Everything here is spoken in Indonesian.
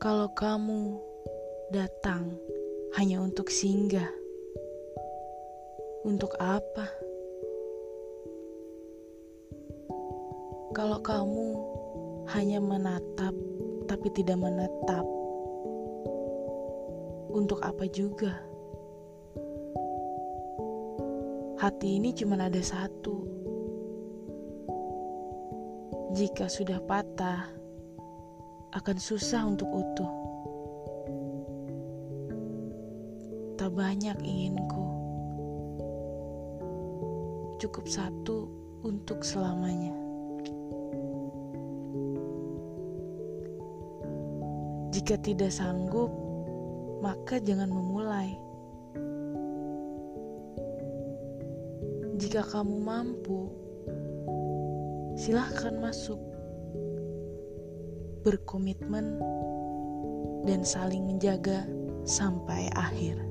Kalau kamu datang hanya untuk singgah, untuk apa? Kalau kamu hanya menatap tapi tidak menetap, untuk apa juga? Hati ini cuma ada satu. Jika sudah patah, akan susah untuk utuh. Tak banyak inginku, cukup satu untuk selamanya. Jika tidak sanggup, maka jangan memulai. Jika kamu mampu, silahkan masuk, berkomitmen, dan saling menjaga sampai akhir.